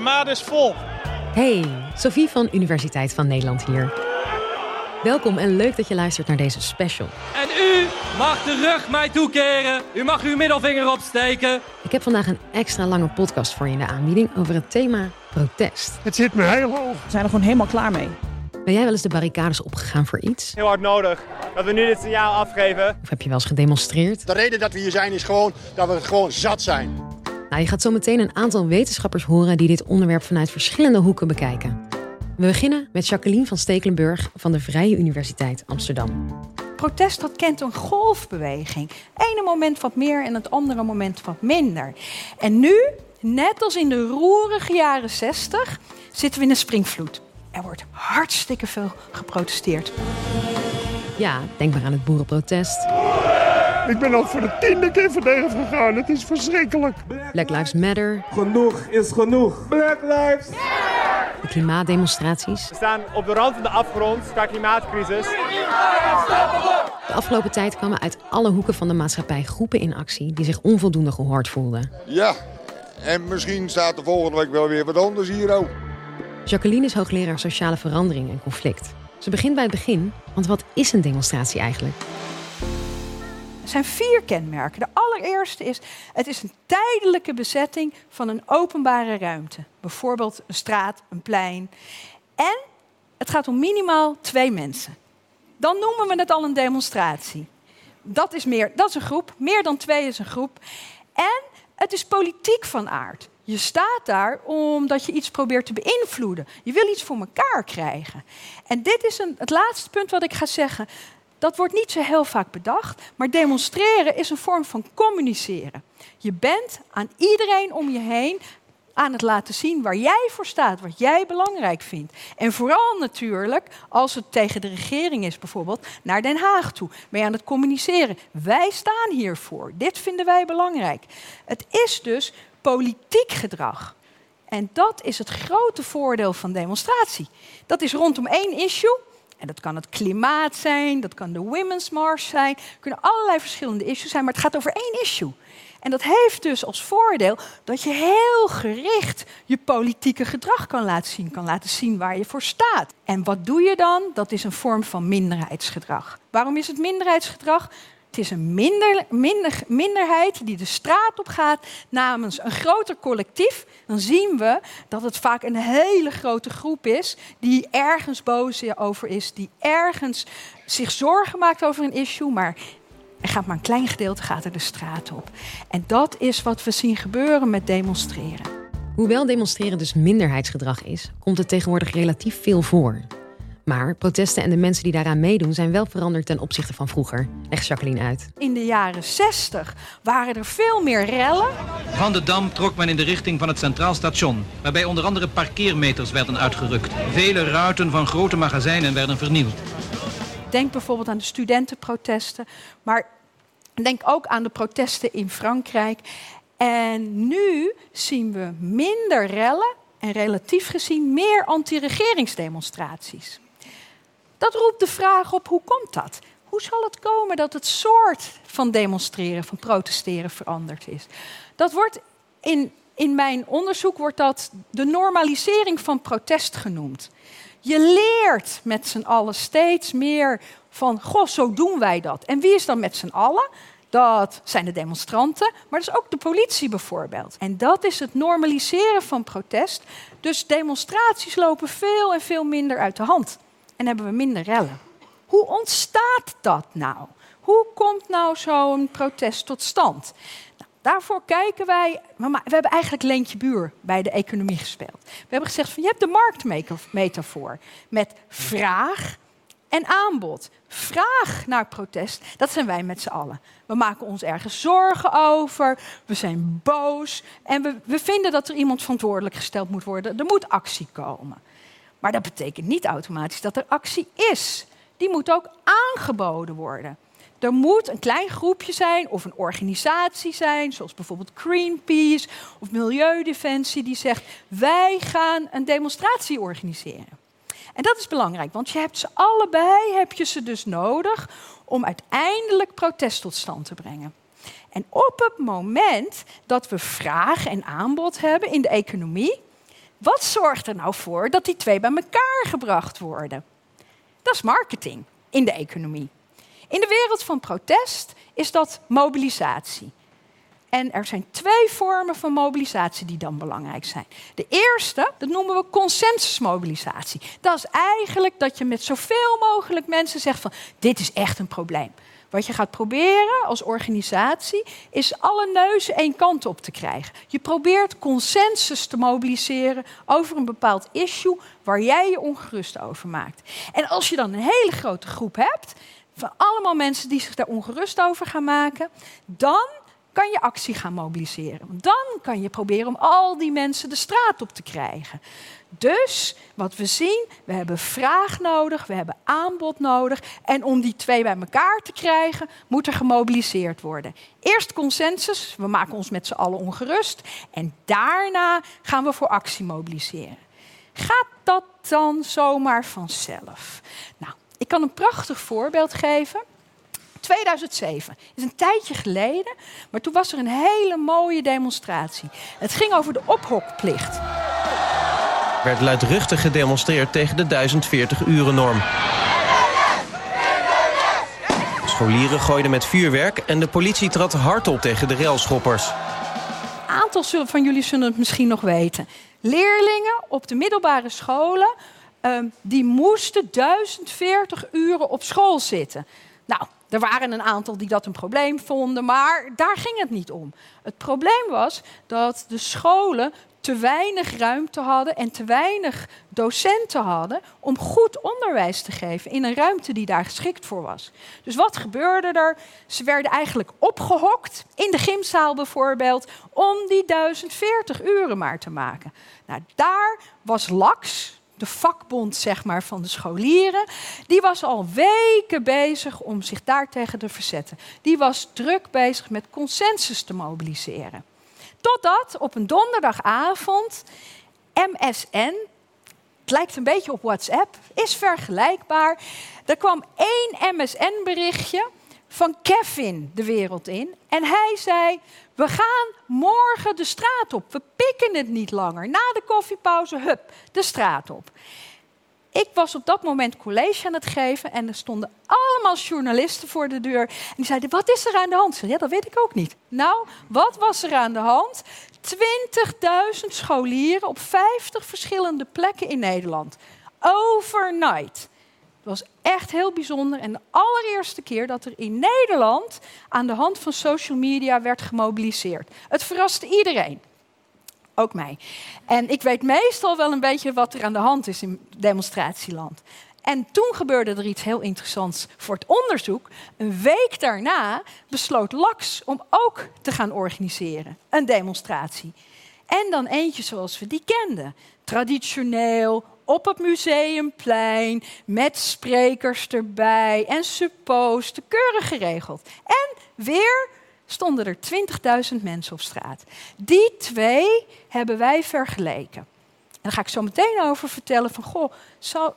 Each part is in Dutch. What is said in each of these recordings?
De maat is vol. Hey, Sophie van Universiteit van Nederland hier. Welkom en leuk dat je luistert naar deze special. En u mag de rug mij toekeren. U mag uw middelvinger opsteken. Ik heb vandaag een extra lange podcast voor je in de aanbieding over het thema protest. Het zit me heel hoog. We zijn er gewoon helemaal klaar mee. Ben jij wel eens de barricades opgegaan voor iets? Heel hard nodig dat we nu dit signaal afgeven. Of heb je wel eens gedemonstreerd? De reden dat we hier zijn is gewoon dat we gewoon zat zijn. Nou, je gaat zo meteen een aantal wetenschappers horen die dit onderwerp vanuit verschillende hoeken bekijken. We beginnen met Jacqueline van Stekelenburg van de Vrije Universiteit Amsterdam. Protest dat kent een golfbeweging. Ene moment wat meer en het andere moment wat minder. En nu, net als in de roerige jaren 60, zitten we in een springvloed. Er wordt hartstikke veel geprotesteerd. Ja, denk maar aan het boerenprotest. Ik ben al voor de tiende keer verdedig gegaan. Het is verschrikkelijk. Black Lives Matter, Genoeg is genoeg. Black Lives. de klimaatdemonstraties. We staan op de rand van de afgrond qua klimaatcrisis. De afgelopen tijd kwamen uit alle hoeken van de maatschappij groepen in actie die zich onvoldoende gehoord voelden. Ja, en misschien staat de volgende week wel weer wat anders hier ook. Jacqueline is hoogleraar sociale verandering en conflict. Ze begint bij het begin, want wat is een demonstratie eigenlijk? Zijn vier kenmerken. De allereerste is, het is een tijdelijke bezetting van een openbare ruimte. Bijvoorbeeld een straat, een plein. En het gaat om minimaal twee mensen. Dan noemen we het al een demonstratie. Dat is, meer, dat is een groep, meer dan twee is een groep. En het is politiek van aard. Je staat daar omdat je iets probeert te beïnvloeden. Je wil iets voor elkaar krijgen. En dit is een, het laatste punt wat ik ga zeggen. Dat wordt niet zo heel vaak bedacht, maar demonstreren is een vorm van communiceren. Je bent aan iedereen om je heen aan het laten zien waar jij voor staat, wat jij belangrijk vindt. En vooral natuurlijk, als het tegen de regering is bijvoorbeeld, naar Den Haag toe. Ben je aan het communiceren. Wij staan hiervoor. Dit vinden wij belangrijk. Het is dus politiek gedrag. En dat is het grote voordeel van demonstratie. Dat is rondom één issue. En dat kan het klimaat zijn, dat kan de Women's March zijn. Kunnen allerlei verschillende issues zijn, maar het gaat over één issue. En dat heeft dus als voordeel dat je heel gericht je politieke gedrag kan laten zien, kan laten zien waar je voor staat. En wat doe je dan? Dat is een vorm van minderheidsgedrag. Waarom is het minderheidsgedrag? Het is een minder, minder, minderheid die de straat op gaat namens een groter collectief. Dan zien we dat het vaak een hele grote groep is die ergens boos over is, die ergens zich zorgen maakt over een issue, maar er gaat maar een klein gedeelte gaat er de straat op. En dat is wat we zien gebeuren met demonstreren. Hoewel demonstreren dus minderheidsgedrag is, komt het tegenwoordig relatief veel voor. Maar protesten en de mensen die daaraan meedoen zijn wel veranderd ten opzichte van vroeger, legt Jacqueline uit. In de jaren 60 waren er veel meer rellen. Van de Dam trok men in de richting van het Centraal Station, waarbij onder andere parkeermeters werden uitgerukt. Vele ruiten van grote magazijnen werden vernield. Denk bijvoorbeeld aan de studentenprotesten, maar denk ook aan de protesten in Frankrijk. En nu zien we minder rellen en relatief gezien meer anti-regeringsdemonstraties. Dat roept de vraag op hoe komt dat? Hoe zal het komen dat het soort van demonstreren, van protesteren veranderd is? Dat wordt in, in mijn onderzoek wordt dat de normalisering van protest genoemd. Je leert met z'n allen steeds meer van, goh, zo doen wij dat. En wie is dan met z'n allen? Dat zijn de demonstranten, maar dat is ook de politie bijvoorbeeld. En dat is het normaliseren van protest. Dus demonstraties lopen veel en veel minder uit de hand. En hebben we minder rellen. Hoe ontstaat dat nou? Hoe komt nou zo'n protest tot stand? Nou, daarvoor kijken wij. We hebben eigenlijk Leentje Buur bij de economie gespeeld. We hebben gezegd: van, je hebt de marktmetafoor met vraag en aanbod. Vraag naar protest, dat zijn wij met z'n allen. We maken ons ergens zorgen over, we zijn boos en we, we vinden dat er iemand verantwoordelijk gesteld moet worden. Er moet actie komen. Maar dat betekent niet automatisch dat er actie is. Die moet ook aangeboden worden. Er moet een klein groepje zijn of een organisatie zijn, zoals bijvoorbeeld Greenpeace of Milieudefensie, die zegt: wij gaan een demonstratie organiseren. En dat is belangrijk, want je hebt ze allebei heb je ze dus nodig om uiteindelijk protest tot stand te brengen. En op het moment dat we vraag en aanbod hebben in de economie, Wat zorgt er nou voor dat die twee bij elkaar gebracht worden? Dat is marketing in de economie. In de wereld van protest is dat mobilisatie. En er zijn twee vormen van mobilisatie die dan belangrijk zijn. De eerste, dat noemen we consensusmobilisatie. Dat is eigenlijk dat je met zoveel mogelijk mensen zegt van dit is echt een probleem. Wat je gaat proberen als organisatie is alle neuzen één kant op te krijgen. Je probeert consensus te mobiliseren over een bepaald issue waar jij je ongerust over maakt. En als je dan een hele grote groep hebt van allemaal mensen die zich daar ongerust over gaan maken, dan kan je actie gaan mobiliseren. Dan kan je proberen om al die mensen de straat op te krijgen. Dus wat we zien, we hebben vraag nodig, we hebben aanbod nodig. En om die twee bij elkaar te krijgen, moet er gemobiliseerd worden. Eerst consensus, we maken ons met z'n allen ongerust. En daarna gaan we voor actie mobiliseren. Gaat dat dan zomaar vanzelf? Nou, ik kan een prachtig voorbeeld geven. 2007 is een tijdje geleden, maar toen was er een hele mooie demonstratie. Het ging over de ophokplicht. Er werd luidruchtig gedemonstreerd tegen de 1040-uren-norm. Scholieren gooiden met vuurwerk en de politie trad hard op tegen de railschoppers. Een aantal van jullie zullen het misschien nog weten. Leerlingen op de middelbare scholen ehm, die moesten 1040 uren op school zitten. Nou, er waren een aantal die dat een probleem vonden, maar daar ging het niet om. Het probleem was dat de scholen te weinig ruimte hadden en te weinig docenten hadden om goed onderwijs te geven in een ruimte die daar geschikt voor was. Dus wat gebeurde er? Ze werden eigenlijk opgehokt in de gymzaal bijvoorbeeld om die 1040 uren maar te maken. Nou, daar was LAX, de vakbond zeg maar, van de scholieren, die was al weken bezig om zich daartegen te verzetten. Die was druk bezig met consensus te mobiliseren. Totdat op een donderdagavond MSN, het lijkt een beetje op WhatsApp, is vergelijkbaar. Er kwam één MSN-berichtje van Kevin de wereld in. En hij zei: We gaan morgen de straat op. We pikken het niet langer. Na de koffiepauze, hup, de straat op. Ik was op dat moment college aan het geven en er stonden allemaal journalisten voor de deur. En die zeiden, wat is er aan de hand? ja, dat weet ik ook niet. Nou, wat was er aan de hand? 20.000 scholieren op 50 verschillende plekken in Nederland. Overnight. Het was echt heel bijzonder en de allereerste keer dat er in Nederland aan de hand van social media werd gemobiliseerd. Het verraste iedereen. Ook mij. En ik weet meestal wel een beetje wat er aan de hand is in demonstratieland. En toen gebeurde er iets heel interessants voor het onderzoek. Een week daarna besloot LAX om ook te gaan organiseren, een demonstratie. En dan eentje zoals we die kenden. Traditioneel, op het museumplein, met sprekers erbij en suppost, keurig geregeld. En weer stonden er 20.000 mensen op straat. Die twee hebben wij vergeleken. En daar ga ik zo meteen over vertellen van, goh,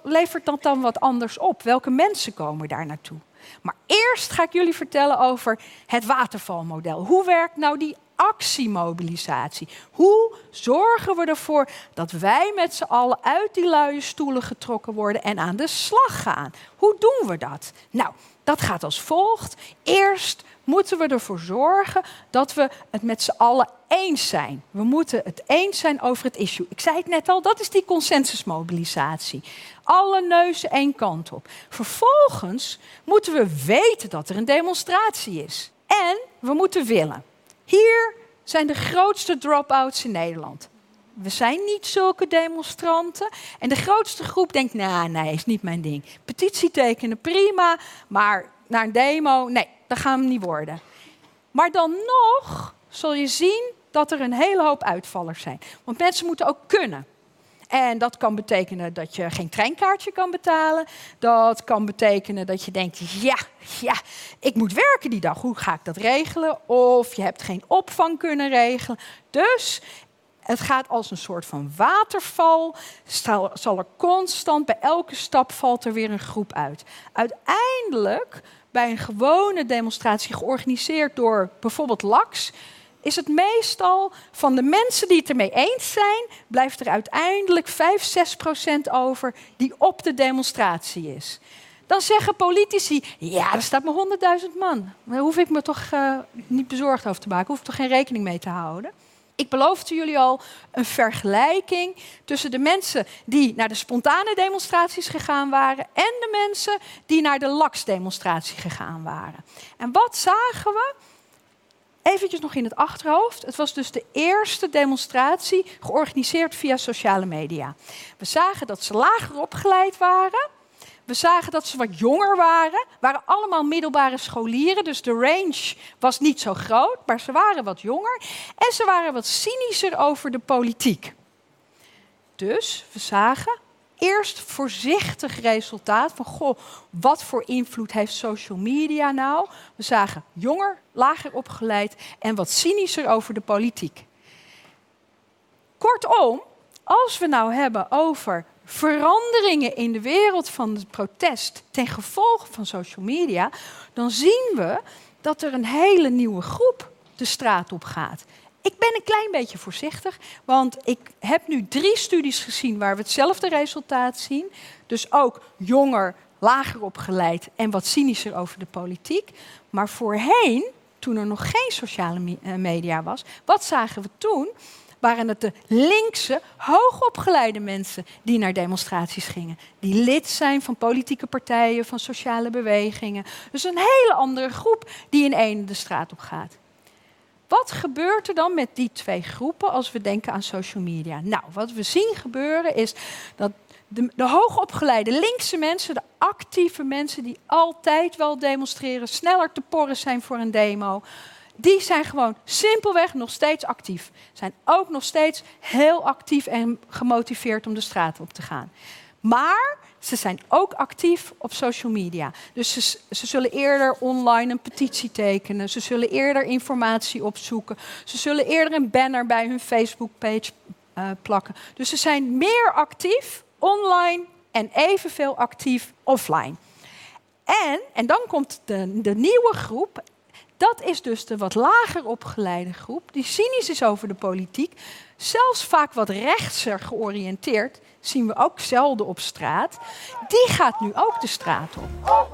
levert dat dan wat anders op? Welke mensen komen daar naartoe? Maar eerst ga ik jullie vertellen over het watervalmodel. Hoe werkt nou die actiemobilisatie? Hoe zorgen we ervoor dat wij met z'n allen uit die luie stoelen getrokken worden en aan de slag gaan? Hoe doen we dat? Nou, dat gaat als volgt. Eerst moeten we ervoor zorgen dat we het met z'n allen eens zijn. We moeten het eens zijn over het issue. Ik zei het net al, dat is die consensusmobilisatie. Alle neuzen één kant op. Vervolgens moeten we weten dat er een demonstratie is. En we moeten willen. Hier zijn de grootste drop-outs in Nederland. We zijn niet zulke demonstranten. En de grootste groep denkt, nou, nee, is niet mijn ding. Petitie tekenen, prima. Maar naar een demo, nee, dat gaan we niet worden. Maar dan nog zul je zien dat er een hele hoop uitvallers zijn. Want mensen moeten ook kunnen. En dat kan betekenen dat je geen treinkaartje kan betalen. Dat kan betekenen dat je denkt, ja, ja, ik moet werken die dag. Hoe ga ik dat regelen? Of je hebt geen opvang kunnen regelen. Dus het gaat als een soort van waterval. Zal er constant, bij elke stap valt er weer een groep uit. Uiteindelijk, bij een gewone demonstratie georganiseerd door bijvoorbeeld LAX, is het meestal van de mensen die het ermee eens zijn, blijft er uiteindelijk 5, 6 procent over die op de demonstratie is. Dan zeggen politici, ja, er staat maar 100.000 man. Daar hoef ik me toch uh, niet bezorgd over te maken, hoef ik toch geen rekening mee te houden. Ik beloofde jullie al een vergelijking tussen de mensen die naar de spontane demonstraties gegaan waren en de mensen die naar de LAX-demonstratie gegaan waren. En wat zagen we? Eventjes nog in het achterhoofd. Het was dus de eerste demonstratie georganiseerd via sociale media. We zagen dat ze lager opgeleid waren. We zagen dat ze wat jonger waren. waren allemaal middelbare scholieren, dus de range was niet zo groot, maar ze waren wat jonger. En ze waren wat cynischer over de politiek. Dus we zagen eerst voorzichtig resultaat van, goh, wat voor invloed heeft social media nou? We zagen jonger, lager opgeleid en wat cynischer over de politiek. Kortom, als we nou hebben over veranderingen in de wereld van het protest ten gevolge van social media, dan zien we dat er een hele nieuwe groep de straat op gaat. Ik ben een klein beetje voorzichtig, want ik heb nu drie studies gezien waar we hetzelfde resultaat zien. Dus ook jonger, lager opgeleid en wat cynischer over de politiek. Maar voorheen, toen er nog geen sociale eh, media was, wat zagen we toen? Waren het de linkse, hoogopgeleide mensen die naar demonstraties gingen. Die lid zijn van politieke partijen, van sociale bewegingen. Dus een hele andere groep die in één de straat op gaat. Wat gebeurt er dan met die twee groepen als we denken aan social media? Nou, wat we zien gebeuren is dat de, de hoogopgeleide linkse mensen, de actieve mensen die altijd wel demonstreren, sneller te porren zijn voor een demo, die zijn gewoon simpelweg nog steeds actief. Zijn ook nog steeds heel actief en gemotiveerd om de straat op te gaan. Maar ze zijn ook actief op social media. Dus ze, ze, zullen eerder online een petitie tekenen. Ze zullen eerder informatie opzoeken. Ze zullen eerder een banner bij hun Facebook-page uh, plakken. Dus ze zijn meer actief online en evenveel actief offline. En, en dan komt de, de nieuwe groep, dat is dus de wat lager opgeleide groep, die cynisch is over de politiek, zelfs vaak wat rechtser georiënteerd, zien we ook zelden op straat. Die gaat nu ook de straat op.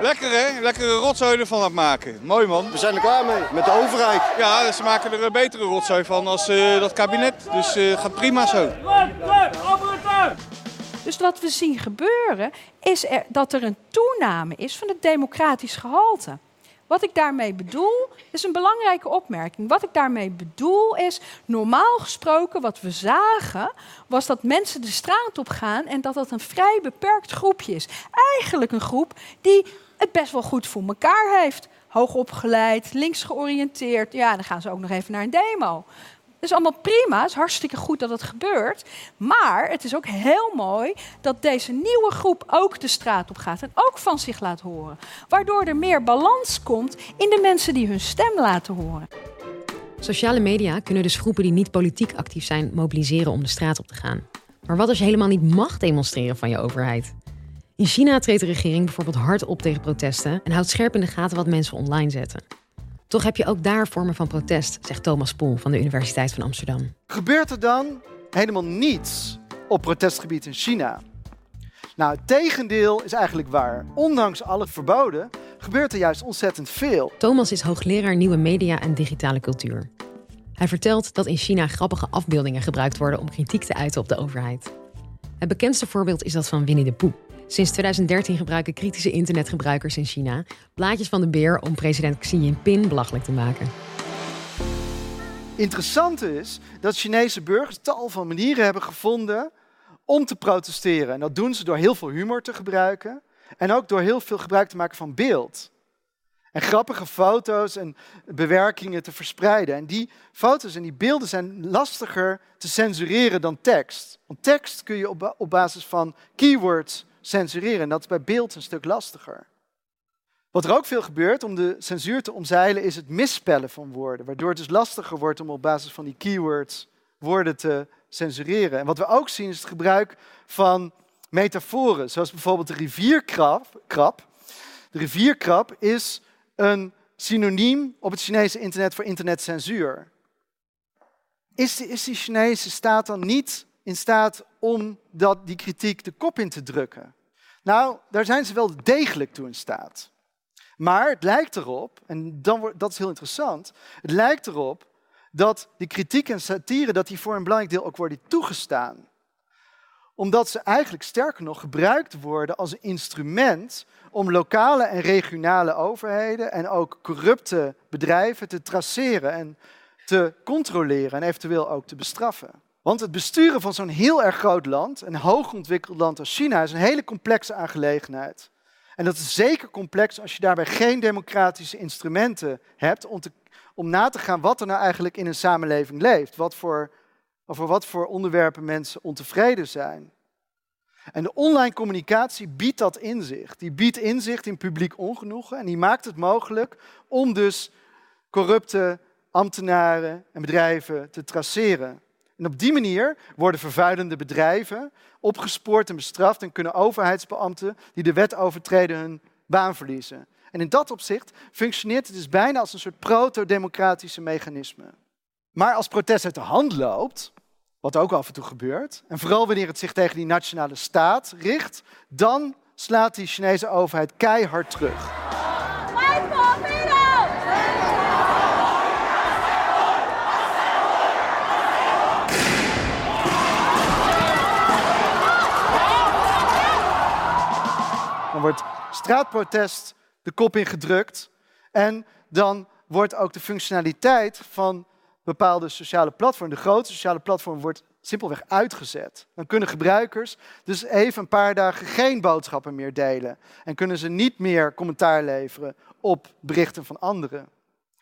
Lekker hè? Lekkere rotzooi ervan aan maken. Mooi man. We zijn er klaar mee, met de overheid. Ja, ze maken er een betere rotzooi van als uh, dat kabinet. Dus uh, gaat prima zo. Dus wat we zien gebeuren is er, dat er een toename is van het democratisch gehalte. Wat ik daarmee bedoel, is een belangrijke opmerking. Wat ik daarmee bedoel is, normaal gesproken, wat we zagen, was dat mensen de straat op gaan en dat dat een vrij beperkt groepje is. Eigenlijk een groep die het best wel goed voor elkaar heeft. Hoogopgeleid, links georiënteerd. Ja, dan gaan ze ook nog even naar een demo is allemaal prima, het is hartstikke goed dat het gebeurt. Maar het is ook heel mooi dat deze nieuwe groep ook de straat op gaat en ook van zich laat horen. Waardoor er meer balans komt in de mensen die hun stem laten horen. Sociale media kunnen dus groepen die niet politiek actief zijn mobiliseren om de straat op te gaan. Maar wat als je helemaal niet mag demonstreren van je overheid? In China treedt de regering bijvoorbeeld hard op tegen protesten en houdt scherp in de gaten wat mensen online zetten. Toch heb je ook daar vormen van protest, zegt Thomas Poel van de Universiteit van Amsterdam. Gebeurt er dan helemaal niets op protestgebied in China? Nou, het tegendeel is eigenlijk waar. Ondanks alle verboden gebeurt er juist ontzettend veel. Thomas is hoogleraar nieuwe media en digitale cultuur. Hij vertelt dat in China grappige afbeeldingen gebruikt worden om kritiek te uiten op de overheid. Het bekendste voorbeeld is dat van Winnie de Pooh. Sinds 2013 gebruiken kritische internetgebruikers in China blaadjes van de beer om president Xi Jinping belachelijk te maken. Interessant is dat Chinese burgers tal van manieren hebben gevonden om te protesteren. En dat doen ze door heel veel humor te gebruiken en ook door heel veel gebruik te maken van beeld. En grappige foto's en bewerkingen te verspreiden. En die foto's en die beelden zijn lastiger te censureren dan tekst. Want tekst kun je op basis van keywords censureren. En dat is bij beeld een stuk lastiger. Wat er ook veel gebeurt om de censuur te omzeilen, is het misspellen van woorden. Waardoor het dus lastiger wordt om op basis van die keywords woorden te censureren. En wat we ook zien is het gebruik van metaforen, zoals bijvoorbeeld de rivierkrab. De rivierkrab is een synoniem op het Chinese internet voor internetcensuur. Is, is die Chinese staat dan niet in staat om dat, die kritiek de kop in te drukken? Nou, daar zijn ze wel degelijk toe in staat. Maar het lijkt erop, en dan dat is heel interessant, het lijkt erop dat die kritiek en satire dat die voor een belangrijk deel ook worden toegestaan. Omdat ze eigenlijk sterker nog gebruikt worden als een instrument om lokale en regionale overheden en ook corrupte bedrijven te traceren en te controleren en eventueel ook te bestraffen. Want het besturen van zo'n heel erg groot land, een hoogontwikkeld land als China, is een hele complexe aangelegenheid. En dat is zeker complex als je daarbij geen democratische instrumenten hebt om, te, om na te gaan wat er nou eigenlijk in een samenleving leeft. Wat voor, over wat voor onderwerpen mensen ontevreden zijn. En de online communicatie biedt dat inzicht. Die biedt inzicht in publiek ongenoegen en die maakt het mogelijk om dus corrupte ambtenaren en bedrijven te traceren. En op die manier worden vervuilende bedrijven opgespoord en bestraft en kunnen overheidsbeambten die de wet overtreden hun baan verliezen. En in dat opzicht functioneert het dus bijna als een soort proto-democratische mechanisme. Maar als protest uit de hand loopt, wat ook af en toe gebeurt, en vooral wanneer het zich tegen die nationale staat richt, dan slaat die Chinese overheid keihard terug. Dan wordt straatprotest de kop ingedrukt. En dan wordt ook de functionaliteit van bepaalde sociale platformen, de grote sociale platform, wordt simpelweg uitgezet. Dan kunnen gebruikers dus even een paar dagen geen boodschappen meer delen. En kunnen ze niet meer commentaar leveren op berichten van anderen.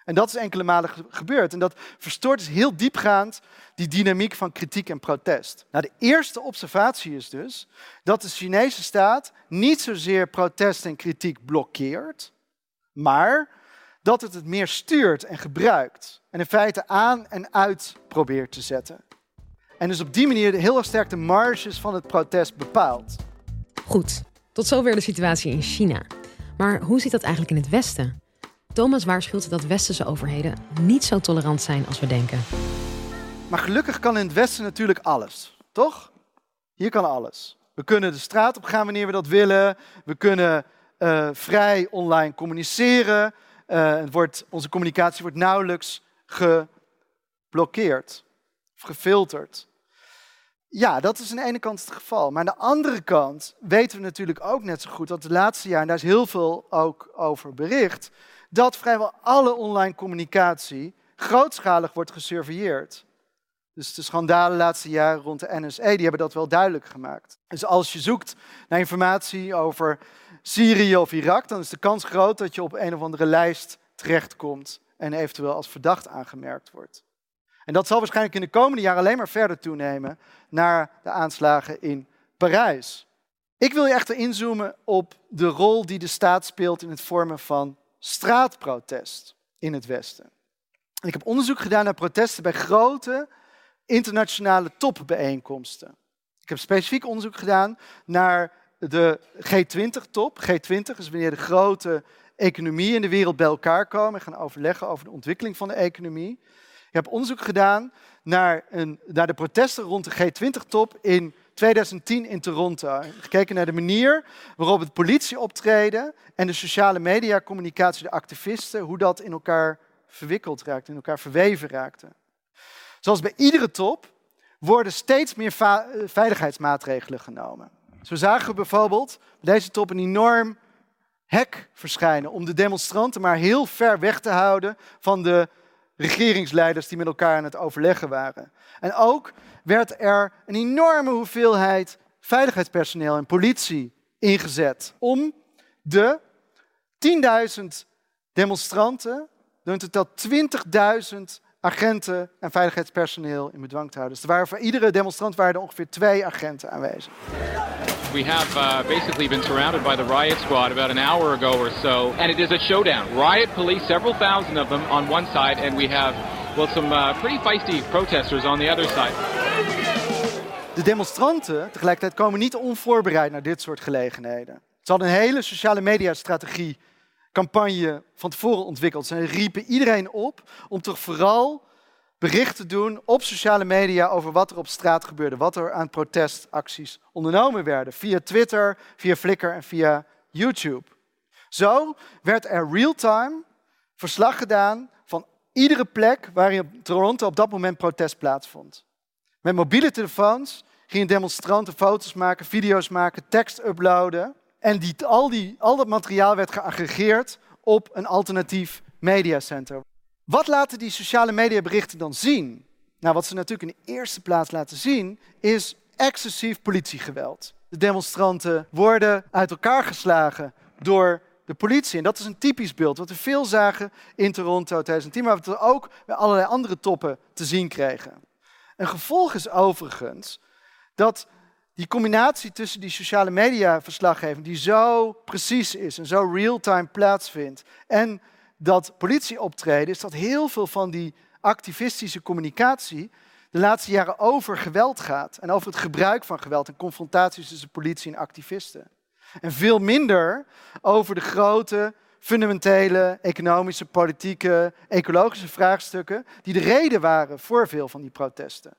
En dat is enkele malen gebeurd. En dat verstoort dus heel diepgaand die dynamiek van kritiek en protest. Nou, de eerste observatie is dus dat de Chinese staat niet zozeer protest en kritiek blokkeert, maar dat het het meer stuurt en gebruikt. En in feite aan en uit probeert te zetten. En dus op die manier heel erg sterk de marges van het protest bepaalt. Goed, tot zover de situatie in China. Maar hoe zit dat eigenlijk in het Westen? Thomas waarschuwt dat westerse overheden niet zo tolerant zijn als we denken. Maar gelukkig kan in het Westen natuurlijk alles, toch? Hier kan alles. We kunnen de straat op gaan wanneer we dat willen. We kunnen uh, vrij online communiceren. Uh, het wordt, onze communicatie wordt nauwelijks geblokkeerd of gefilterd. Ja, dat is aan de ene kant het geval. Maar aan de andere kant weten we natuurlijk ook net zo goed dat de laatste jaren, en daar is heel veel ook over bericht, dat vrijwel alle online communicatie grootschalig wordt gesurveilleerd. Dus de schandalen de laatste jaren rond de NSA, die hebben dat wel duidelijk gemaakt. Dus als je zoekt naar informatie over Syrië of Irak, dan is de kans groot dat je op een of andere lijst terechtkomt en eventueel als verdacht aangemerkt wordt. En dat zal waarschijnlijk in de komende jaren alleen maar verder toenemen naar de aanslagen in Parijs. Ik wil je echter inzoomen op de rol die de staat speelt in het vormen van straatprotest in het Westen. ik heb onderzoek gedaan naar protesten bij grote internationale topbijeenkomsten. Ik heb specifiek onderzoek gedaan naar de G20-top. G20 is wanneer de grote economieën in de wereld bij elkaar komen en gaan overleggen over de ontwikkeling van de economie. Ik heb onderzoek gedaan naar, een, naar de protesten rond de G20-top in 2010 in Toronto. Gekeken naar de manier waarop het politieoptreden en de sociale media communicatie, de activisten, hoe dat in elkaar verwikkeld raakte, in elkaar verweven raakte. Zoals bij iedere top worden steeds meer veiligheidsmaatregelen genomen. Zo zagen we bijvoorbeeld bij deze top een enorm hek verschijnen om de demonstranten maar heel ver weg te houden van de regeringsleiders die met elkaar aan het overleggen waren. En ook werd er een enorme hoeveelheid veiligheidspersoneel en politie ingezet om de 10.000 demonstranten, in totaal 20.000 agenten en veiligheidspersoneel in bedwang te houden. Dus er waren voor iedere demonstrant waren er ongeveer twee agenten aanwezig. We have uh, basically been surrounded by the riot squad about an hour ago or so, and it is a showdown. Riot police, several thousand of them on one side, and we have well some uh, pretty feisty protesters on the other side. De demonstranten tegelijkertijd komen niet onvoorbereid naar dit soort gelegenheden. Ze hadden een hele sociale media strategie campagne van tevoren ontwikkeld. Ze riepen iedereen op om toch vooral berichten te doen op sociale media over wat er op straat gebeurde, wat er aan protestacties ondernomen werden, via Twitter, via Flickr en via YouTube. Zo werd er real-time verslag gedaan van iedere plek waar in Toronto op dat moment protest plaatsvond. Met mobiele telefoons gingen demonstranten foto's maken, video's maken, tekst uploaden. En al, die, al dat materiaal werd geaggregeerd op een alternatief mediacenter. Wat laten die sociale mediaberichten dan zien? Nou, wat ze natuurlijk in de eerste plaats laten zien, is excessief politiegeweld. De demonstranten worden uit elkaar geslagen door de politie. En dat is een typisch beeld wat we veel zagen in Toronto 2010, maar wat we ook bij allerlei andere toppen te zien kregen. Een gevolg is overigens dat die combinatie tussen die sociale media verslaggeving, die zo precies is en zo real-time plaatsvindt, en dat politieoptreden, is dat heel veel van die activistische communicatie de laatste jaren over geweld gaat. En over het gebruik van geweld en confrontaties tussen politie en activisten. En veel minder over de grote, fundamentele, economische, politieke, ecologische vraagstukken die de reden waren voor veel van die protesten.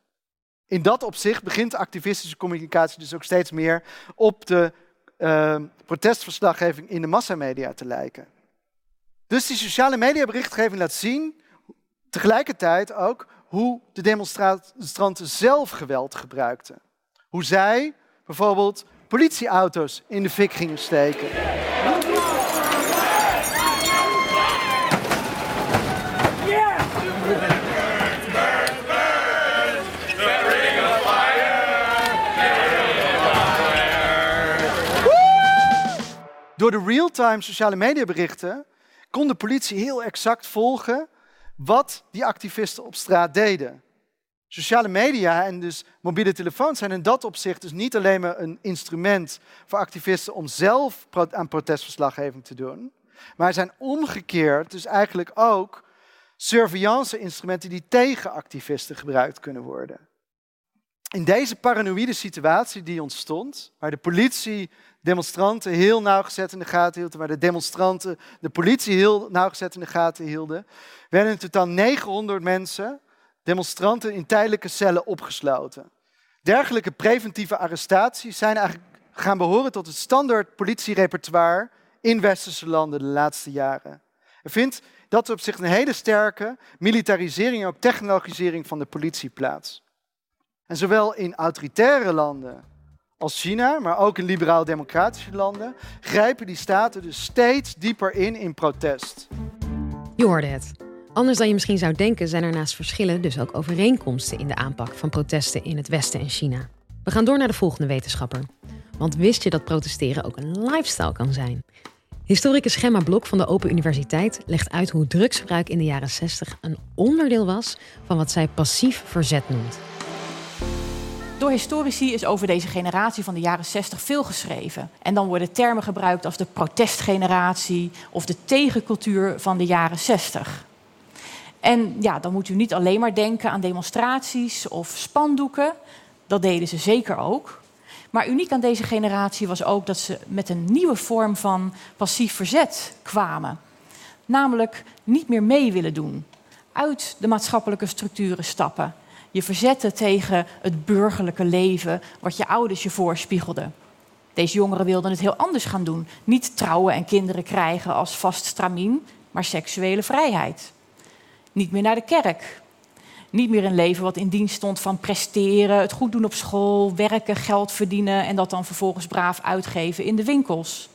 In dat opzicht begint activistische communicatie dus ook steeds meer op de uh, protestverslaggeving in de massamedia te lijken. Dus die sociale mediaberichtgeving laat zien, tegelijkertijd ook, hoe de demonstranten zelf geweld gebruikten. Hoe zij bijvoorbeeld politieauto's in de fik gingen steken. Door de real-time sociale mediaberichten kon de politie heel exact volgen wat die activisten op straat deden. Sociale media en dus mobiele telefoons zijn in dat opzicht dus niet alleen maar een instrument voor activisten om zelf aan protestverslaggeving te doen, maar zijn omgekeerd dus eigenlijk ook surveillance-instrumenten die tegen activisten gebruikt kunnen worden. In deze paranoïde situatie die ontstond, waar de politie demonstranten heel nauwgezet in de gaten hielden, waar de demonstranten de politie heel nauwgezet in de gaten hielden, werden in totaal 900 mensen, demonstranten, in tijdelijke cellen opgesloten. Dergelijke preventieve arrestaties zijn eigenlijk gaan behoren tot het standaard politierepertoire in westerse landen de laatste jaren. Er vindt dat op zich een hele sterke militarisering en ook technologisering van de politie plaats. En zowel in autoritaire landen als China, maar ook in liberaal-democratische landen, grijpen die staten dus steeds dieper in in protest. Je hoorde het. Anders dan je misschien zou denken, zijn er naast verschillen dus ook overeenkomsten in de aanpak van protesten in het Westen en China. We gaan door naar de volgende wetenschapper. Want wist je dat protesteren ook een lifestyle kan zijn? Historicus Gemma Blok van de Open Universiteit legt uit hoe drugsgebruik in de jaren 60 een onderdeel was van wat zij passief verzet noemt. Door historici is over deze generatie van de jaren 60 veel geschreven. En dan worden termen gebruikt als de protestgeneratie of de tegencultuur van de jaren 60. En ja, dan moet u niet alleen maar denken aan demonstraties of spandoeken. Dat deden ze zeker ook. Maar uniek aan deze generatie was ook dat ze met een nieuwe vorm van passief verzet kwamen. Namelijk niet meer mee willen doen, uit de maatschappelijke structuren stappen je verzetten tegen het burgerlijke leven wat je ouders je voorspiegelden. Deze jongeren wilden het heel anders gaan doen. Niet trouwen en kinderen krijgen als vast stramien, maar seksuele vrijheid. Niet meer naar de kerk. Niet meer een leven wat in dienst stond van presteren, het goed doen op school, werken, geld verdienen en dat dan vervolgens braaf uitgeven in de winkels.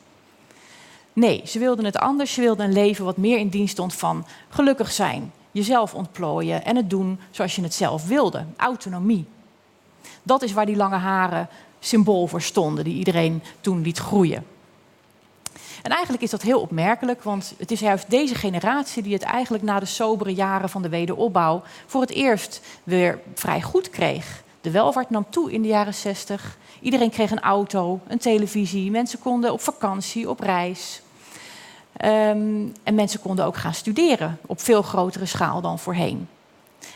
Nee, ze wilden het anders. Ze wilden een leven wat meer in dienst stond van gelukkig zijn, jezelf ontplooien en het doen zoals je het zelf wilde. Autonomie. Dat is waar die lange haren symbool voor stonden, die iedereen toen liet groeien. En eigenlijk is dat heel opmerkelijk, want het is juist deze generatie die het eigenlijk na de sobere jaren van de wederopbouw voor het eerst weer vrij goed kreeg. De welvaart nam toe in de jaren 60. Iedereen kreeg een auto, een televisie, mensen konden op vakantie, op reis. Ehm, en mensen konden ook gaan studeren op veel grotere schaal dan voorheen.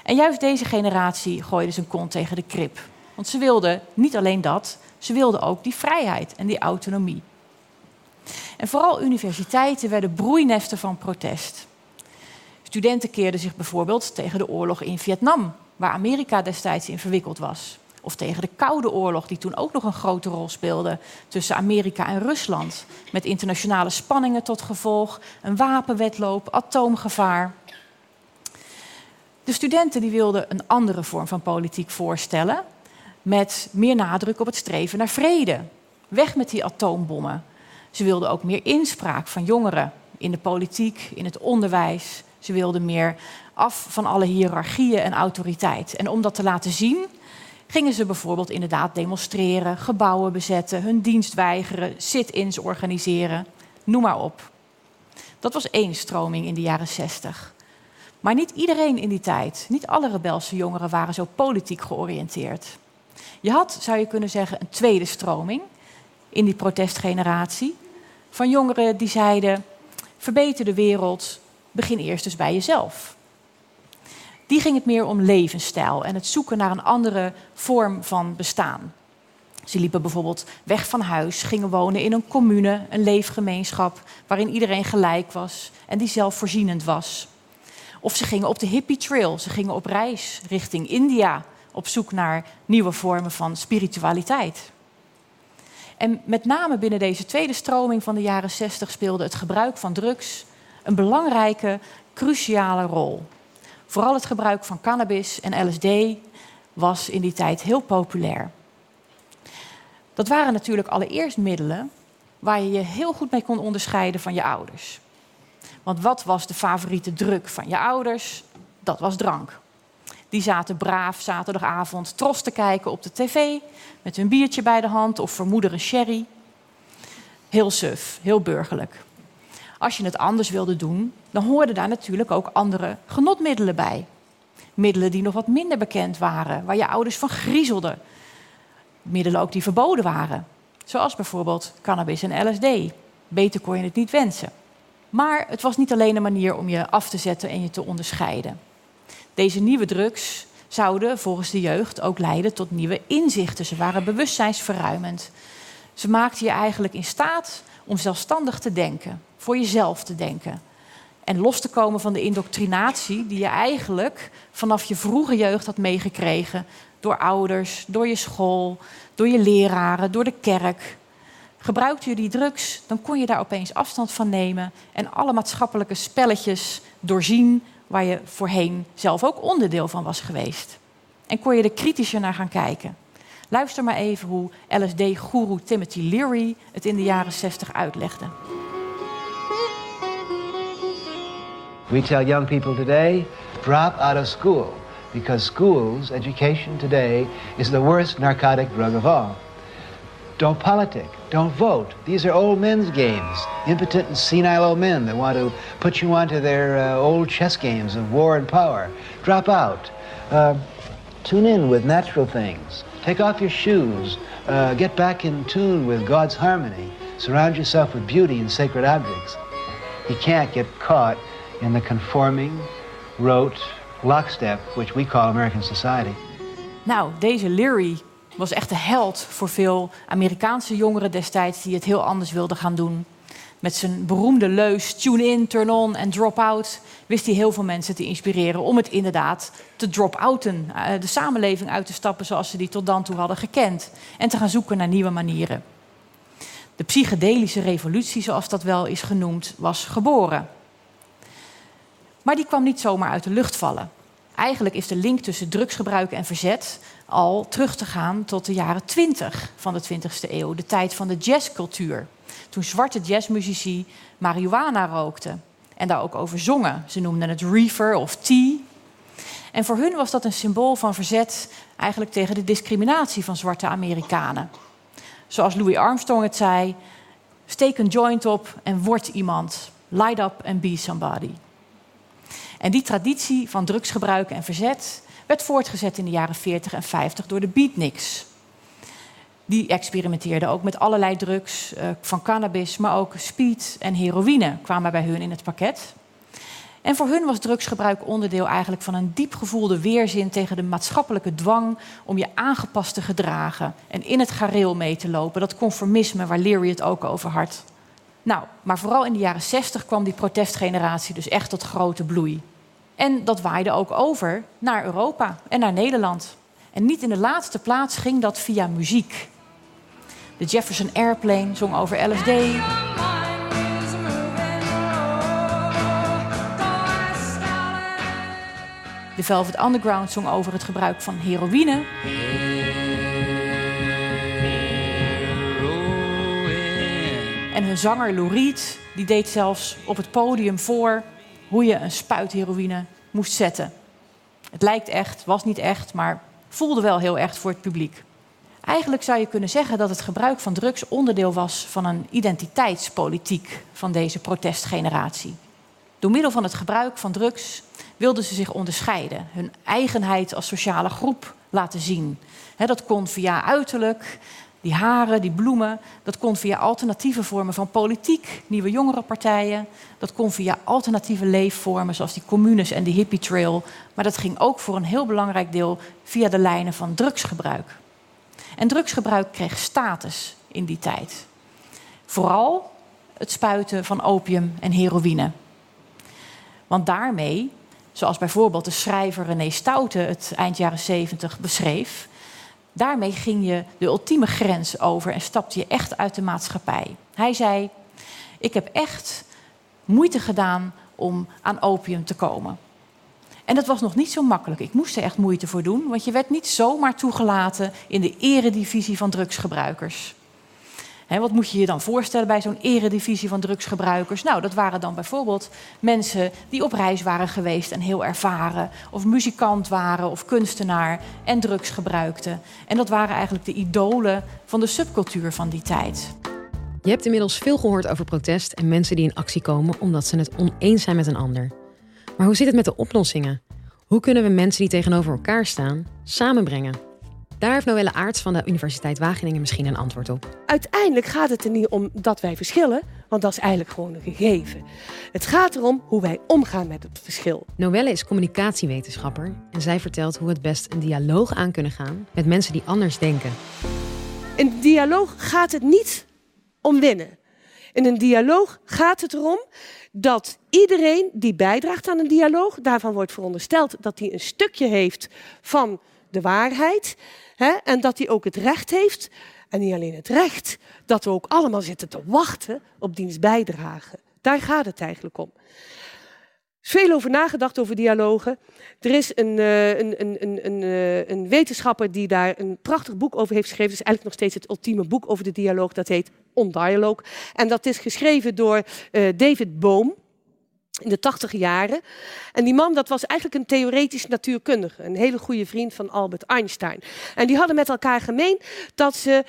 En juist deze generatie gooide zijn kont tegen de krip. Want ze wilden niet alleen dat, ze wilden ook die vrijheid en die autonomie. En vooral universiteiten werden broeinesten van protest. Studenten keerden zich bijvoorbeeld tegen de oorlog in Vietnam, waar Amerika destijds in verwikkeld was. Of tegen de Koude Oorlog, die toen ook nog een grote rol speelde tussen Amerika en Rusland. Met internationale spanningen tot gevolg, een wapenwetloop, atoomgevaar. De studenten die wilden een andere vorm van politiek voorstellen, met meer nadruk op het streven naar vrede. Weg met die atoombommen. Ze wilden ook meer inspraak van jongeren in de politiek, in het onderwijs. Ze wilden meer af van alle hiërarchieën en autoriteit. En om dat te laten zien, gingen ze bijvoorbeeld inderdaad demonstreren, gebouwen bezetten, hun dienst weigeren, sit-ins organiseren, noem maar op. Dat was één stroming in de jaren zestig. Maar niet iedereen in die tijd, niet alle rebelse jongeren waren zo politiek georiënteerd. Je had, zou je kunnen zeggen, een tweede stroming in die protestgeneratie. Van jongeren die zeiden: verbeter de wereld, begin eerst dus bij jezelf. Die ging het meer om levensstijl en het zoeken naar een andere vorm van bestaan. Ze liepen bijvoorbeeld weg van huis, gingen wonen in een commune, een leefgemeenschap waarin iedereen gelijk was en die zelfvoorzienend was. Of ze gingen op de hippie trail, ze gingen op reis richting India op zoek naar nieuwe vormen van spiritualiteit. En met name binnen deze tweede stroming van de jaren 60 speelde het gebruik van drugs een belangrijke, cruciale rol. Vooral het gebruik van cannabis en LSD was in die tijd heel populair. Dat waren natuurlijk allereerst middelen waar je je heel goed mee kon onderscheiden van je ouders. Want wat was de favoriete druk van je ouders? Dat was drank. Die zaten braaf zaterdagavond tros te kijken op de tv met hun biertje bij de hand of vermoeder een sherry. Heel suf, heel burgerlijk. Als je het anders wilde doen, dan hoorden daar natuurlijk ook andere genotmiddelen bij. Middelen die nog wat minder bekend waren, waar je ouders van griezelden. Middelen ook die verboden waren, zoals bijvoorbeeld cannabis en LSD. Beter kon je het niet wensen. Maar het was niet alleen een manier om je af te zetten en je te onderscheiden. Deze nieuwe drugs zouden volgens de jeugd ook leiden tot nieuwe inzichten. Ze waren bewustzijnsverruimend. Ze maakten je eigenlijk in staat om zelfstandig te denken, voor jezelf te denken. En los te komen van de indoctrinatie die je eigenlijk vanaf je vroege jeugd had meegekregen door ouders, door je school, door je leraren, door de kerk. Gebruikte je die drugs, dan kon je daar opeens afstand van nemen en alle maatschappelijke spelletjes doorzien waar je voorheen zelf ook onderdeel van was geweest. En kon je er kritischer naar gaan kijken. Luister maar even hoe LSD-goeroe Timothy Leary het in de jaren 60 uitlegde. We tell young people today, drop out of school because schools, education today is the worst narcotic drug of all. Don't politic. Don't vote. These are old men's games. Impotent and senile old men that want to put you onto their uh, old chess games of war and power. Drop out. Uh, tune in with natural things. Take off your shoes. Uh, get back in tune with God's harmony. Surround yourself with beauty and sacred objects. You can't get caught in the conforming, rote lockstep, which we call American society. Nou, deze Leary was echt de held voor veel Amerikaanse jongeren destijds die het heel anders wilden gaan doen. Met zijn beroemde leus tune in, turn on en drop out wist hij heel veel mensen te inspireren om het inderdaad te drop-outen, eh, de samenleving uit te stappen zoals ze die tot dan toe hadden gekend en te gaan zoeken naar nieuwe manieren. De psychedelische revolutie, zoals dat wel is genoemd, was geboren. Maar die kwam niet zomaar uit de lucht vallen. Eigenlijk is de link tussen drugsgebruik en verzet al terug te gaan tot de jaren 20 van de 20e eeuw, de tijd van de jazzcultuur. Toen zwarte jazzmuzici marihuana rookten en daar ook over zongen. Ze noemden het reefer of tea. En voor hun was dat een symbool van verzet eigenlijk tegen de discriminatie van zwarte Amerikanen. Zoals Louis Armstrong het zei: steek een joint op en word iemand. Light up and be somebody. En die traditie van drugsgebruik en verzet werd voortgezet in de jaren 40 en 50 door de beatniks. Die experimenteerden ook met allerlei drugs, uh, van cannabis, maar ook speed en heroïne kwamen bij hun in het pakket. En voor hun was drugsgebruik onderdeel eigenlijk van een diep gevoelde weerzin tegen de maatschappelijke dwang om je aangepast te gedragen en in het gareel mee te lopen. Dat conformisme waar Leary het ook over had. Nou, maar vooral in de jaren 60 kwam die protestgeneratie dus echt tot grote bloei. En dat waaide ook over naar Europa en naar Nederland. En niet in de laatste plaats ging dat via muziek. De Jefferson Airplane zong over LSD. De Velvet Underground zong over het gebruik van heroïne. En hun zanger Lou Reed, die deed zelfs op het podium voor hoe je een spuit heroïne moest zetten. Het lijkt echt, was niet echt, maar voelde wel heel echt voor het publiek. Eigenlijk zou je kunnen zeggen dat het gebruik van drugs onderdeel was van een identiteitspolitiek van deze protestgeneratie. Door middel van het gebruik van drugs wilden ze zich onderscheiden, hun eigenheid als sociale groep laten zien. dat kon via uiterlijk, die haren, die bloemen, dat kon via alternatieve vormen van politiek, nieuwe jongerenpartijen. Dat kon via alternatieve leefvormen zoals die communes en de hippie trail. Maar dat ging ook voor een heel belangrijk deel via de lijnen van drugsgebruik. En drugsgebruik kreeg status in die tijd. Vooral het spuiten van opium en heroïne. Want daarmee, zoals bijvoorbeeld de schrijver René Stoute het eind jaren 70 beschreef, daarmee ging je de ultieme grens over en stapte je echt uit de maatschappij. Hij zei: Ik heb echt moeite gedaan om aan opium te komen. En dat was nog niet zo makkelijk. Ik moest er echt moeite voor doen, want je werd niet zomaar toegelaten in de eredivisie van drugsgebruikers wat moet je je dan voorstellen bij zo'n eredivisie van drugsgebruikers? Nou, dat waren dan bijvoorbeeld mensen die op reis waren geweest en heel ervaren, of muzikant waren of kunstenaar en drugs gebruikten. En dat waren eigenlijk de idolen van de subcultuur van die tijd. Je hebt inmiddels veel gehoord over protest en mensen die in actie komen omdat ze het oneens zijn met een ander. Maar hoe zit het met de oplossingen? Hoe kunnen we mensen die tegenover elkaar staan samenbrengen? Daar heeft Noelle Aarts van de Universiteit Wageningen misschien een antwoord op. Uiteindelijk gaat het er niet om dat wij verschillen, want dat is eigenlijk gewoon een gegeven. Het gaat erom hoe wij omgaan met het verschil. Noelle is communicatiewetenschapper en zij vertelt hoe het best een dialoog aan kunnen gaan met mensen die anders denken. In een dialoog gaat het niet om winnen. In een dialoog gaat het erom dat iedereen die bijdraagt aan een dialoog, daarvan wordt verondersteld dat hij een stukje heeft van de waarheid. Hè? En dat hij ook het recht heeft, en niet alleen het recht, dat we ook allemaal zitten te wachten op diens bijdrage. Daar gaat het eigenlijk om. Er is veel over nagedacht over dialogen. Er is een, uh, een, een, een, uh, een, wetenschapper die daar een prachtig boek over heeft geschreven. Het is eigenlijk nog steeds het ultieme boek over de dialoog. Dat heet On Dialogue. En dat is geschreven door uh, David Bohm in de tachtige jaren. En die man, dat was eigenlijk een theoretisch natuurkundige. Een hele goede vriend van Albert Einstein. En die hadden met elkaar gemeen dat ze,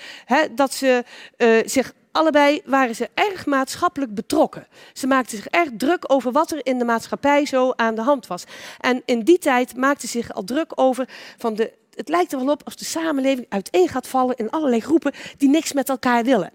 dat ze uh, zich allebei waren ze erg maatschappelijk betrokken. Ze maakten zich erg druk over wat er in de maatschappij zo aan de hand was. En in die tijd maakten ze zich al druk over van de het lijkt er wel op als de samenleving uiteen gaat vallen in allerlei groepen die niks met elkaar willen.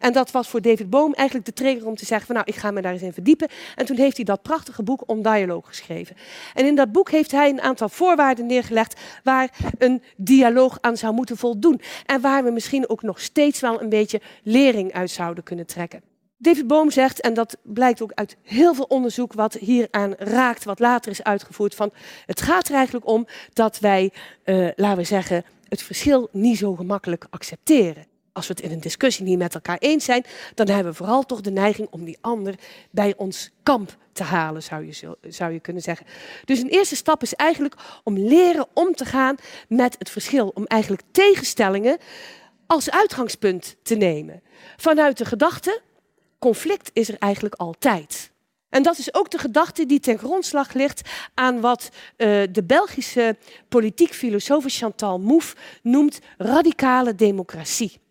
En dat was voor David Boom eigenlijk de trigger om te zeggen van nou, ik ga me daar eens in verdiepen. En toen heeft hij dat prachtige boek om dialoog geschreven. En in dat boek heeft hij een aantal voorwaarden neergelegd waar een dialoog aan zou moeten voldoen. En waar we misschien ook nog steeds wel een beetje lering uit zouden kunnen trekken. David Boom zegt, en dat blijkt ook uit heel veel onderzoek wat hieraan raakt, wat later is uitgevoerd, van het gaat er eigenlijk om dat wij, uh, laten we zeggen, het verschil niet zo gemakkelijk accepteren. Als we het in een discussie niet met elkaar eens zijn, dan hebben we vooral toch de neiging om die ander bij ons kamp te halen, zou je, zou je kunnen zeggen. Dus een eerste stap is eigenlijk om leren om te gaan met het verschil. Om eigenlijk tegenstellingen als uitgangspunt te nemen. Vanuit de gedachte, conflict is er eigenlijk altijd. En dat is ook de gedachte die ten grondslag ligt aan wat uh, de Belgische politiek filosoof Chantal Mouffe noemt radicale democratie.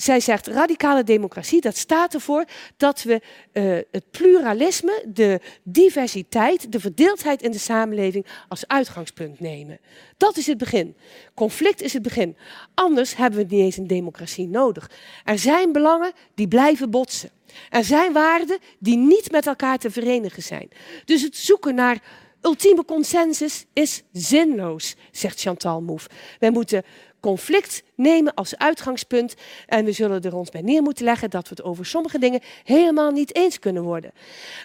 Zij zegt radicale democratie, dat staat ervoor dat we uh, het pluralisme, de diversiteit, de verdeeldheid in de samenleving als uitgangspunt nemen. Dat is het begin. Conflict is het begin. Anders hebben we niet eens een democratie nodig. Er zijn belangen die blijven botsen. Er zijn waarden die niet met elkaar te verenigen zijn. Dus het zoeken naar ultieme consensus is zinloos, zegt Chantal Mouffe. Wij moeten conflict nemen als uitgangspunt. En we zullen er ons bij neer moeten leggen dat we het over sommige dingen helemaal niet eens kunnen worden.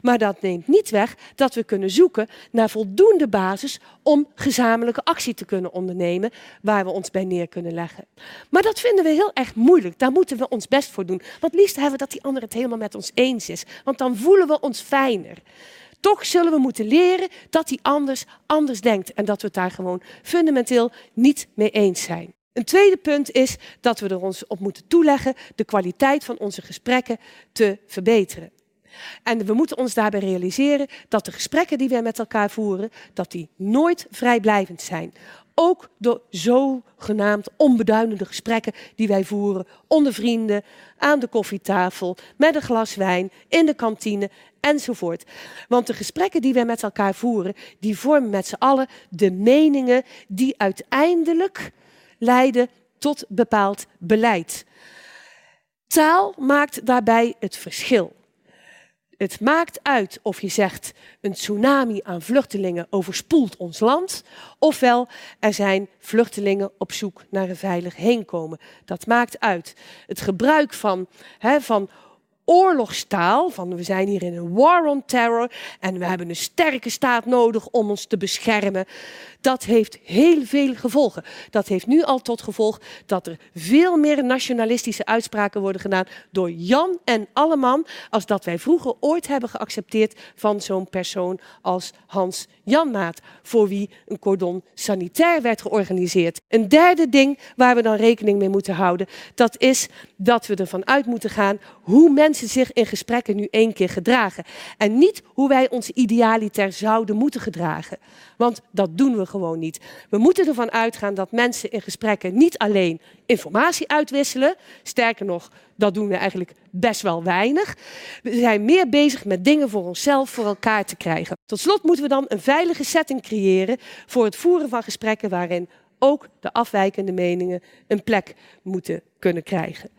Maar dat neemt niet weg dat we kunnen zoeken naar voldoende basis om gezamenlijke actie te kunnen ondernemen waar we ons bij neer kunnen leggen. Maar dat vinden we heel erg moeilijk. Daar moeten we ons best voor doen. Want liefst hebben we dat die ander het helemaal met ons eens is. Want dan voelen we ons fijner. Toch zullen we moeten leren dat hij anders anders denkt en dat we het daar gewoon fundamenteel niet mee eens zijn. Een tweede punt is dat we er ons op moeten toeleggen de kwaliteit van onze gesprekken te verbeteren. En we moeten ons daarbij realiseren dat de gesprekken die wij met elkaar voeren, dat die nooit vrijblijvend zijn. Ook de zogenaamd onbeduidende gesprekken die wij voeren onder vrienden, aan de koffietafel, met een glas wijn, in de kantine enzovoort. Want de gesprekken die wij met elkaar voeren, die vormen met z'n allen de meningen die uiteindelijk leiden tot bepaald beleid. Taal maakt daarbij het verschil. Het maakt uit of je zegt een tsunami aan vluchtelingen overspoelt ons land, ofwel er zijn vluchtelingen op zoek naar een veilig heenkomen. Dat maakt uit. Het gebruik van, hè, van oorlogstaal, van we zijn hier in een war on terror en we hebben een sterke staat nodig om ons te beschermen, dat heeft heel veel gevolgen. Dat heeft nu al tot gevolg dat er veel meer nationalistische uitspraken worden gedaan door Jan en Alleman, als dat wij vroeger ooit hebben geaccepteerd van zo'n persoon als Hans Janmaat, voor wie een cordon sanitair werd georganiseerd. Een derde ding waar we dan rekening mee moeten houden, dat is dat we ervan uit moeten gaan hoe mensen zich in gesprekken nu één keer gedragen. En niet hoe wij ons idealiter zouden moeten gedragen. Want dat doen we gewoon niet. We moeten ervan uitgaan dat mensen in gesprekken niet alleen informatie uitwisselen. Sterker nog, dat doen we eigenlijk best wel weinig. We zijn meer bezig met dingen voor onszelf voor elkaar te krijgen. Tot slot moeten we dan een veilige setting creëren voor het voeren van gesprekken waarin ook de afwijkende meningen een plek moeten kunnen krijgen.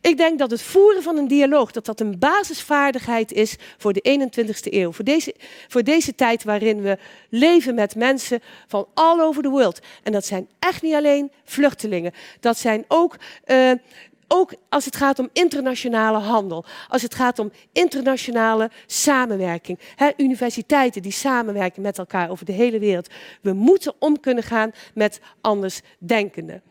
Ik denk dat het voeren van een dialoog dat dat een basisvaardigheid is voor de 21ste eeuw. Voor deze, voor deze tijd waarin we leven met mensen van all over the world. En dat zijn echt niet alleen vluchtelingen. Dat zijn ook uh, ook als het gaat om internationale handel, als het gaat om internationale samenwerking. universiteiten die samenwerken met elkaar over de hele wereld. We moeten om kunnen gaan met andersdenkenden.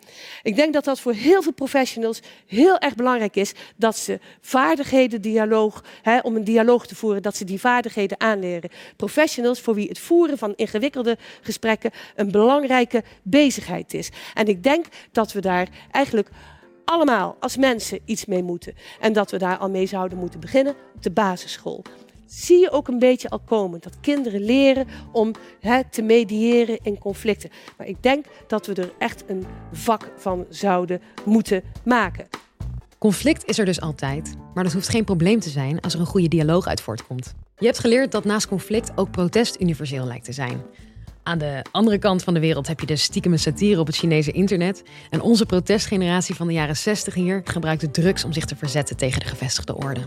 Ik denk dat dat voor heel veel professionals heel erg belangrijk is dat ze vaardigheden, dialoog, om een dialoog te voeren, dat ze die vaardigheden aanleren. Professionals voor wie het voeren van ingewikkelde gesprekken een belangrijke bezigheid is. En ik denk dat we daar eigenlijk allemaal als mensen iets mee moeten. En dat we daar al mee zouden moeten beginnen op de basisschool. Zie je ook een beetje al komen dat kinderen leren om te mediëren in conflicten. Maar ik denk dat we er echt een vak van zouden moeten maken. Conflict is er dus altijd, maar dat hoeft geen probleem te zijn als er een goede dialoog uit voortkomt. Je hebt geleerd dat naast conflict ook protest universeel lijkt te zijn. Aan de andere kant van de wereld heb je de stiekeme satire op het Chinese internet. En onze protestgeneratie van de jaren 60 hier gebruikt de drugs om zich te verzetten tegen de gevestigde orde.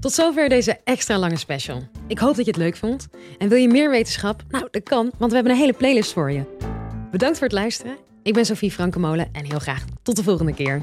Tot zover deze extra lange special. Ik hoop dat je het leuk vond. En wil je meer wetenschap? Nou, dat kan, want we hebben een hele playlist voor je. Bedankt voor het luisteren. Ik ben Sophie Frankemolen en heel graag tot de volgende keer.